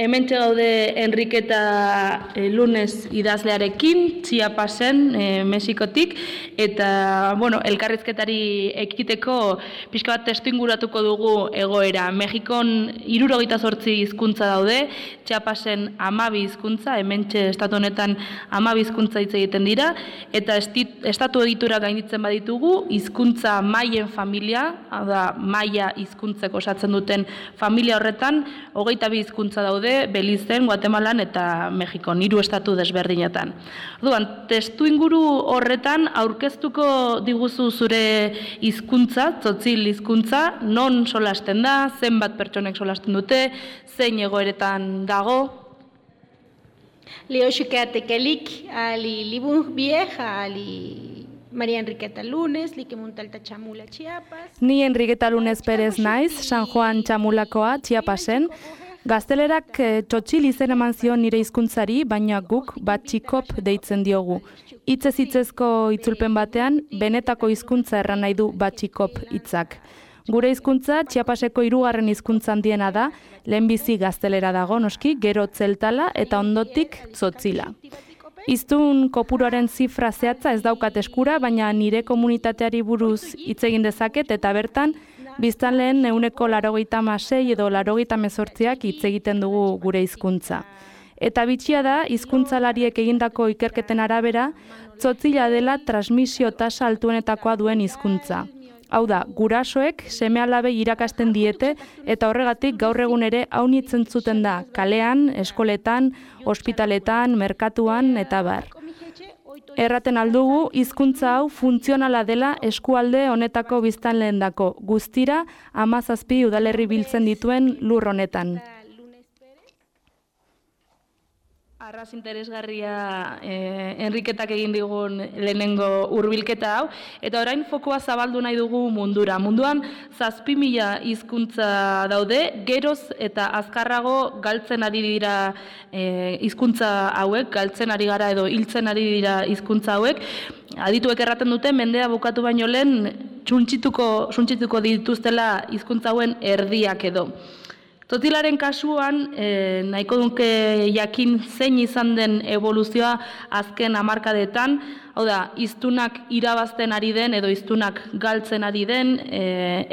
Hemen gaude Enriketa e, Lunes idazlearekin, txiapasen e, Mexikotik, eta bueno, elkarrizketari ekiteko pixka bat testu inguratuko dugu egoera. Mexikon irurogeita zortzi hizkuntza daude, txiapasen amabi hizkuntza, hemen estatu honetan amabi hizkuntza hitz egiten dira, eta estatu egitura gainditzen baditugu, hizkuntza maien familia, da, maia hizkuntzeko osatzen duten familia horretan, hogeita bi hizkuntza daude, daude Belizen, Guatemalan eta Mexikon, hiru estatu desberdinetan. Orduan, testu inguru horretan aurkeztuko diguzu zure hizkuntza, tzotzil hizkuntza, non solasten da, zenbat pertsonek solasten dute, zein egoeretan dago? Leo Xukeatekelik, ali libu vieja, ali Maria Enriqueta Lunes, like muntalta Chamula Chiapas. Ni Enriqueta Lunes Pérez naiz, San Juan Chamulakoa Chiapasen. Gaztelerak e, txotxil izen eman zion nire hizkuntzari, baina guk bat txikop deitzen diogu. Itzez itzezko itzulpen batean, benetako hizkuntza erran nahi du bat txikop hitzak. Gure hizkuntza txiapaseko hirugarren hizkuntzan diena da, lehenbizi gaztelera dago noski, gero tzeltala eta ondotik tzotzila. Iztun kopuroaren zifra zehatza ez daukat eskura, baina nire komunitateari buruz hitz egin dezaket eta bertan biztan lehen neuneko larogeita masei edo larogeita mezortziak hitz egiten dugu gure hizkuntza. Eta bitxia da, hizkuntzalariek egindako ikerketen arabera, tzotzila dela transmisio tasa altuenetakoa duen hizkuntza. Hau da, gurasoek seme alabe irakasten diete eta horregatik gaur egun ere haunitzen zuten da kalean, eskoletan, ospitaletan, merkatuan eta bar. Erraten aldugu, hizkuntza hau funtzionala dela eskualde honetako biztan lehendako, guztira amazazpi udalerri biltzen dituen lur honetan. Arras interesgarria eh, Enriketak egin digun lehenengo hurbilketa hau eta orain fokoa zabaldu nahi dugu mundura. Munduan zazpi mila hizkuntza daude, geroz eta azkarrago galtzen ari dira eh, hizkuntza hauek, galtzen ari gara edo hiltzen ari dira hizkuntza hauek. Adituek erraten dute mendea bukatu baino lehen txuntxituko, txuntxituko dituztela hizkuntza hauen erdiak edo. Totilaren kasuan, e, nahiko duke jakin zein izan den evoluzioa azken hamarkadetan, hau da, iztunak irabazten ari den edo iztunak galtzen ari den, e,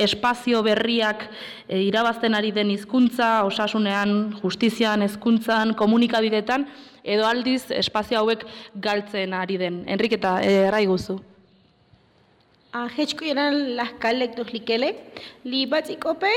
espazio berriak e, irabazten ari den hizkuntza, osasunean, justizian, hezkuntzan, komunikabidetan, edo aldiz espazio hauek galtzen ari den. Enriketa, errai guzu. Ahetsko eran las kalektus likele, li batzikope,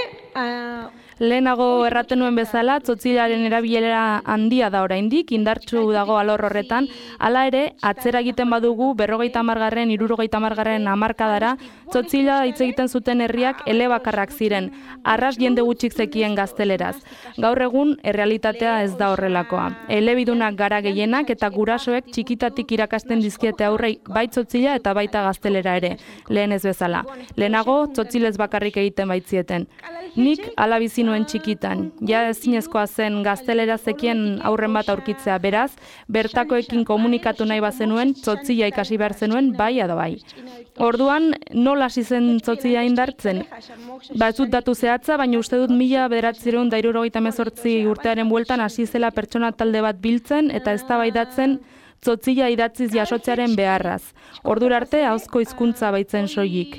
Lehenago erraten nuen bezala, tzotzilaren erabilera handia da oraindik, indartsu dago alor horretan, hala ere, atzera egiten badugu, berrogeita margarren, irurogeita margarren amarkadara, tzotzila hitz egiten zuten herriak elebakarrak ziren, arras jende gutxik zekien gazteleraz. Gaur egun, errealitatea ez da horrelakoa. Elebidunak gara gehienak eta gurasoek txikitatik irakasten dizkiete aurrei bai tzotzila eta baita gaztelera ere, lehen ez bezala. Lehenago, tzotzilez bakarrik egiten baitzieten. Nik alabizi nuen txikitan. Ja ezinezkoa zen gaztelera zekien aurren bat aurkitzea beraz, bertakoekin komunikatu nahi bazenuen, tzotzia ikasi behar zenuen, bai edo bai. Orduan, nola hasi zen tzotzia indartzen? Ba datu zehatza, baina uste dut mila bederatzireun da mezortzi urtearen bueltan hasi zela pertsona talde bat biltzen eta ez baidatzen tzotzia idatziz jasotzearen beharraz. Ordura arte, hauzko hizkuntza baitzen soilik.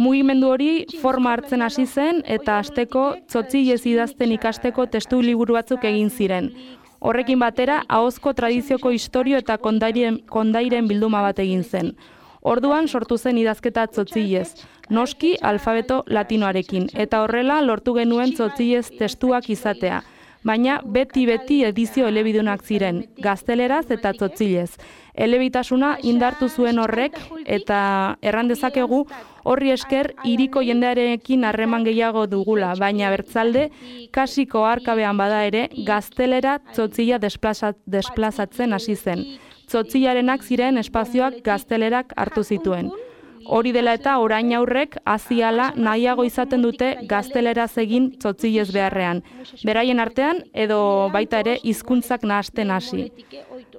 Mugimendu hori forma hartzen hasi zen eta asteko tzotzi idazten ikasteko testu liburu batzuk egin ziren. Horrekin batera, ahozko tradizioko historio eta kondairen, kondairen bilduma bat egin zen. Orduan sortu zen idazketa tzotzilez, noski alfabeto latinoarekin, eta horrela lortu genuen tzotzilez testuak izatea. Baina beti-beti edizio elebidunak ziren, gazteleraz eta tzotzilez. Elebitasuna indartu zuen horrek eta erran dezakegu horri esker iriko jendearekin harreman gehiago dugula, baina bertzalde kasiko arkabean bada ere gaztelera tzotzila desplazatzen hasi zen. Tzotzilarenak ziren espazioak gaztelerak hartu zituen. Hori dela eta orain aurrek aziala nahiago izaten dute gaztelera egin tzotzilez beharrean. Beraien artean edo baita ere hizkuntzak nahasten hasi.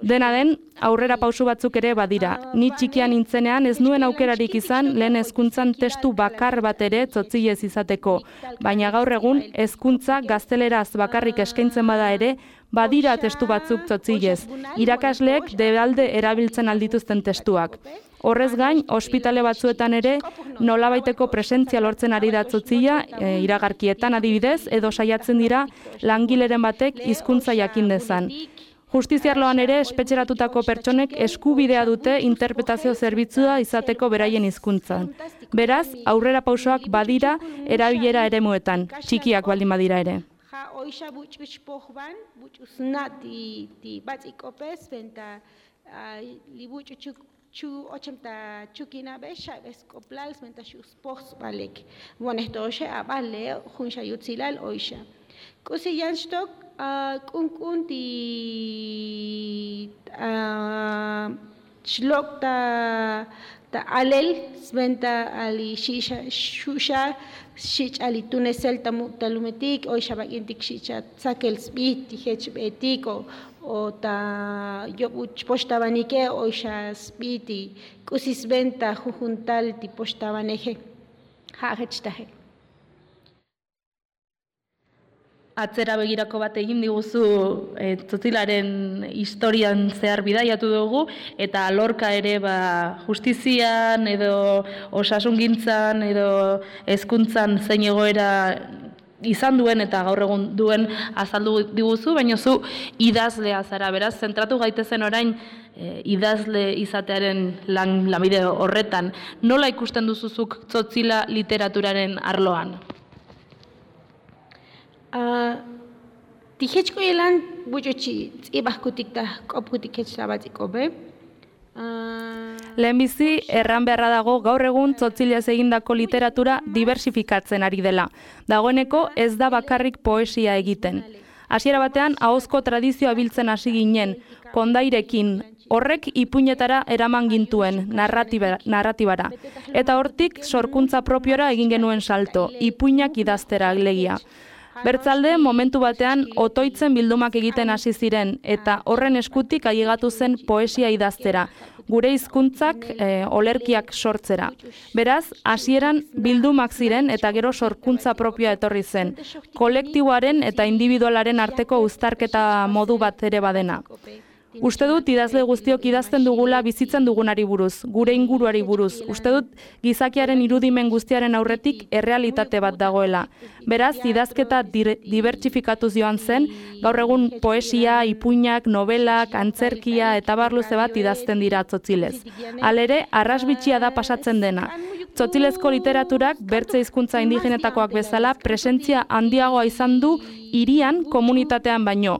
Dena den, aurrera pausu batzuk ere badira. Ni txikian nintzenean ez nuen aukerarik izan lehen hezkuntzan testu bakar bat ere tzotzilez izateko. Baina gaur egun hezkuntza gazteleraz bakarrik eskaintzen bada ere, badira testu batzuk tzotzilez. Irakasleek debalde erabiltzen aldituzten testuak. Horrez gain, ospitale batzuetan ere nolabaiteko presentzia lortzen ari da tzotzila e, iragarkietan adibidez edo saiatzen dira langileren batek hizkuntza jakin dezan. Justiziarloan ere espetxeratutako pertsonek eskubidea dute interpretazio zerbitzua izateko beraien hizkuntzan. Beraz, aurrera pausoak badira erabilera ere muetan, txikiak baldin badira ere. Chu ochenta chukina be shabes koplals menta shus pox balek bon esto oye abale junsha yutzilal oisha Kusi yanshtok uh, kun kun di uh, ta ta alel sventa ali shisha shusha shich ali tunesel ta mu talumetik o shaba intik shicha sakel spit hech betiko o ta yo uch postaba nike o sha spiti kusis venta juntal ti estaba neje ha hech tahe. Atzera begirako bat egin diguzu e, tzotzilaren historian zehar bidaiatu dugu eta lorka ere ba, justizian edo osasungintzan edo hezkuntzan zein egoera izan duen eta gaur egun duen azaldu diguzu, baina zu idazlea zara, beraz, zentratu gaitezen orain e, idazle izatearen lan, lamide horretan. Nola ikusten duzuzuk tzotzila literaturaren arloan? Tihetxko elan bujotxi, ibahkutik da, kopkutik etxabatziko be. Lehenbizi, erran beharra dago gaur egun tzotzilez egindako literatura diversifikatzen ari dela. Dagoeneko ez da bakarrik poesia egiten. Hasiera batean, ahozko tradizioa biltzen hasi ginen, kondairekin, horrek ipuinetara eraman gintuen, narratibara. Eta hortik, sorkuntza propiora egin genuen salto, ipuinak idaztera legia. Bertzalde, momentu batean, otoitzen bildumak egiten hasi ziren eta horren eskutik ailegatu zen poesia idaztera, gure hizkuntzak e, olerkiak sortzera. Beraz, hasieran bildumak ziren eta gero sorkuntza propioa etorri zen, kolektiboaren eta individualaren arteko uztarketa modu bat ere badena. Uste dut idazle guztiok idazten dugula bizitzen dugunari buruz, gure inguruari buruz. Uste dut gizakiaren irudimen guztiaren aurretik errealitate bat dagoela. Beraz, idazketa dibertsifikatu joan zen, gaur egun poesia, ipuinak, novelak, antzerkia eta barluze bat idazten dira tzotzilez. Alere, arrasbitxia da pasatzen dena. Tzotzilezko literaturak, bertze hizkuntza indigenetakoak bezala, presentzia handiagoa izan du irian komunitatean baino.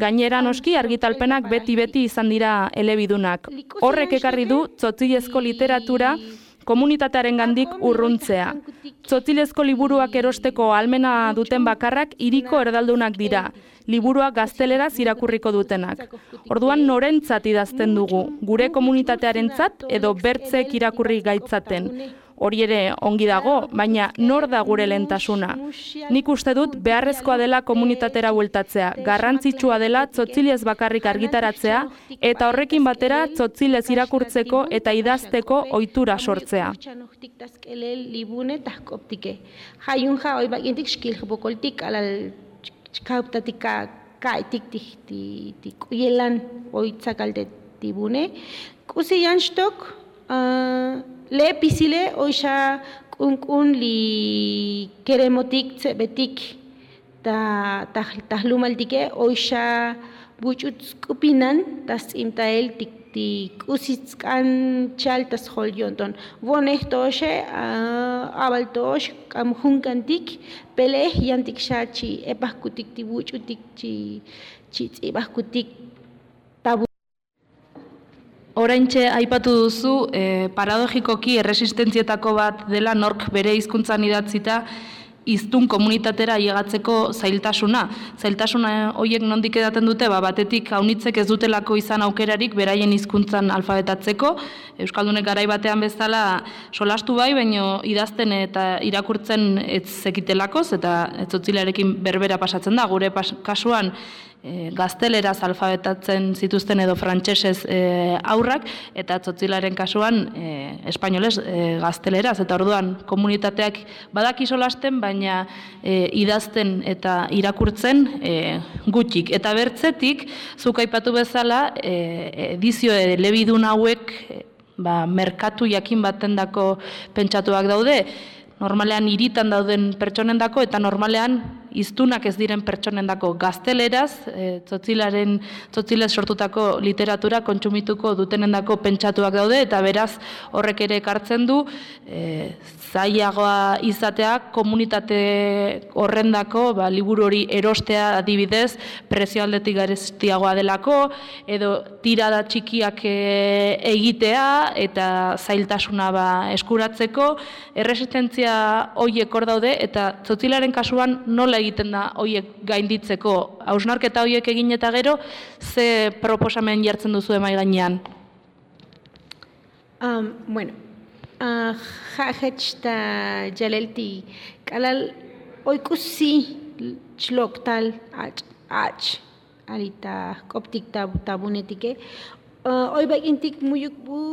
Gainera noski argitalpenak beti-beti izan dira elebidunak. Horrek ekarri du tzotzilezko literatura komunitatearen gandik urruntzea. Tzotzilezko liburuak erosteko almena duten bakarrak iriko erdaldunak dira, liburuak gazteleraz irakurriko dutenak. Orduan norentzat idazten dugu, gure komunitatearentzat edo bertzek irakurri gaitzaten hori ere ongi dago, baina nor da gure lentasuna. Nik uste dut beharrezkoa dela komunitatera bueltatzea, garrantzitsua dela tzotzilez bakarrik argitaratzea, eta horrekin batera tzotzilez irakurtzeko eta idazteko ohitura sortzea. Jaiun ja, oi bagintik skil jipokoltik, alal kauptatika kaitik tik ielan oitzak alde tibune. Kusi janstok, le pisile oisha kunkun li keremotik tsebetik ta tahlumal tike oisha buchut kupinan tas imtael tik ti kusitskan chaltas holyonton vonehtoxe abaltox kamjunkantik pelej yantik xachi epajkutik tibuchutik chi chi tzibajkutik Oraintxe aipatu duzu, e, paradogikoki erresistentzietako bat dela nork bere hizkuntzan idatzita iztun komunitatera llegatzeko zailtasuna. Zailtasuna horiek nondik edaten dute, ba, batetik haunitzek ez dutelako izan aukerarik beraien hizkuntzan alfabetatzeko. Euskaldunek garai batean bezala solastu bai, baino idazten eta irakurtzen ez zekitelakoz, eta ez berbera pasatzen da, gure kasuan e, gazteleraz alfabetatzen zituzten edo frantsesez e, aurrak, eta tzotzilaren kasuan e, espainolez e, gazteleraz, eta orduan komunitateak badaki solasten, baina e, idazten eta irakurtzen e, gutxik. Eta bertzetik, zuk aipatu bezala, e, edizio lebidun hauek ba, merkatu jakin batendako pentsatuak daude, normalean hiritan dauden pertsonendako eta normalean hiztunak ez diren pertsonendako gazteleraz, e, tzotzilaren tzotzilez sortutako literatura kontsumituko dutenendako pentsatuak daude eta beraz horrek ere ekartzen du e, zailagoa izatea komunitate horrendako ba, liburu hori erostea adibidez prezio aldetik garestiagoa delako edo tirada txikiak e, egitea eta zailtasuna ba, eskuratzeko. Erresistentzia hoiek hor daude eta tzotzilaren kasuan nola egiten da hoiek gainditzeko. Hausnarketa hoiek egin eta gero ze proposamen jartzen duzu emai gainean? Um, bueno uh, ta jalelti kalal oikusi chlok tal ach ach alita koptik tabunetike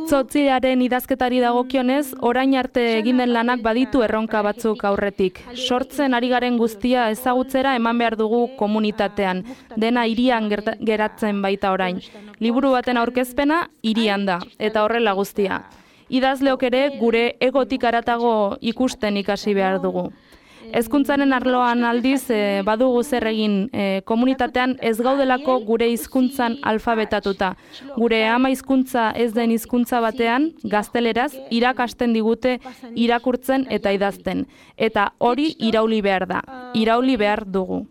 Zotzilaren idazketari dagokionez, orain arte egin den lanak baditu erronka batzuk aurretik. Sortzen ari garen guztia ezagutzera eman behar dugu komunitatean, dena irian geratzen baita orain. Liburu baten aurkezpena irian da, eta horrela guztia. Idazleok ere gure egotik aratago ikusten ikasi behar dugu. Hezkuntzaren arloan aldiz e, badugu zer egin e, komunitatean ez gaudelako gure hizkuntzan alfabetatuta. Gure ama hizkuntza ez den hizkuntza batean gazteleraz irakasten digute irakurtzen eta idazten eta hori irauli behar da. Irauli behar dugu.